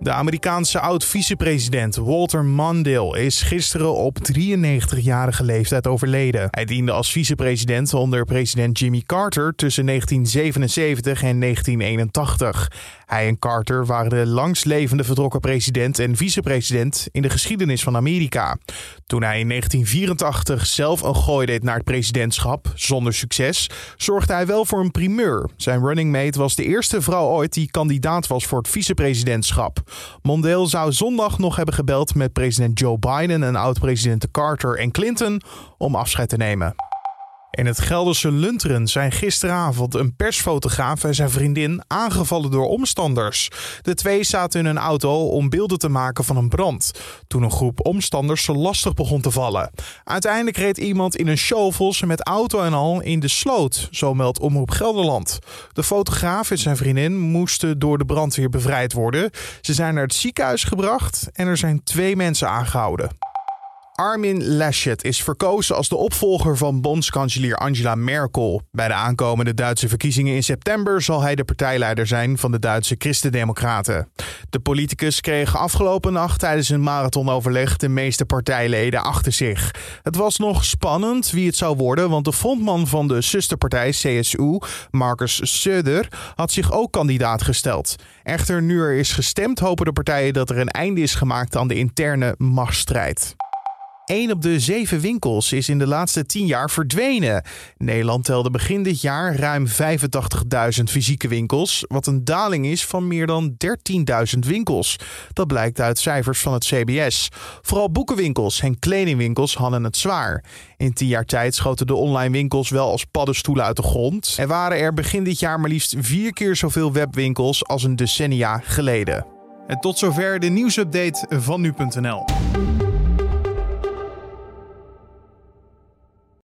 De Amerikaanse oud-vicepresident Walter Mondale is gisteren op 93-jarige leeftijd overleden. Hij diende als vicepresident onder president Jimmy Carter tussen 1977 en 1981. Hij en Carter waren de langstlevende vertrokken president en vicepresident in de geschiedenis van Amerika. Toen hij in 1984 zelf een gooi deed naar het presidentschap, zonder succes, zorgde hij wel voor een primeur. Zijn running mate was de eerste vrouw ooit die kandidaat was voor het vicepresidentschap. Mondale zou zondag nog hebben gebeld met president Joe Biden en oud-presidenten Carter en Clinton om afscheid te nemen. In het Gelderse Lunteren zijn gisteravond een persfotograaf en zijn vriendin aangevallen door omstanders. De twee zaten in een auto om beelden te maken van een brand. Toen een groep omstanders ze lastig begon te vallen. Uiteindelijk reed iemand in een shovels met auto en al in de sloot, zo meldt Omroep Gelderland. De fotograaf en zijn vriendin moesten door de brandweer bevrijd worden. Ze zijn naar het ziekenhuis gebracht en er zijn twee mensen aangehouden. Armin Laschet is verkozen als de opvolger van bondskanselier Angela Merkel. Bij de aankomende Duitse verkiezingen in september zal hij de partijleider zijn van de Duitse Christen-Democraten. De politicus kreeg afgelopen nacht tijdens een marathonoverleg de meeste partijleden achter zich. Het was nog spannend wie het zou worden, want de frontman van de zusterpartij CSU, Marcus Söder, had zich ook kandidaat gesteld. Echter, nu er is gestemd, hopen de partijen dat er een einde is gemaakt aan de interne machtsstrijd. 1 op de zeven winkels is in de laatste 10 jaar verdwenen. Nederland telde begin dit jaar ruim 85.000 fysieke winkels, wat een daling is van meer dan 13.000 winkels. Dat blijkt uit cijfers van het CBS. Vooral boekenwinkels en kledingwinkels hadden het zwaar. In 10 jaar tijd schoten de online winkels wel als paddenstoelen uit de grond. Er waren er begin dit jaar maar liefst vier keer zoveel webwinkels als een decennia geleden. En tot zover de nieuwsupdate van nu.nl.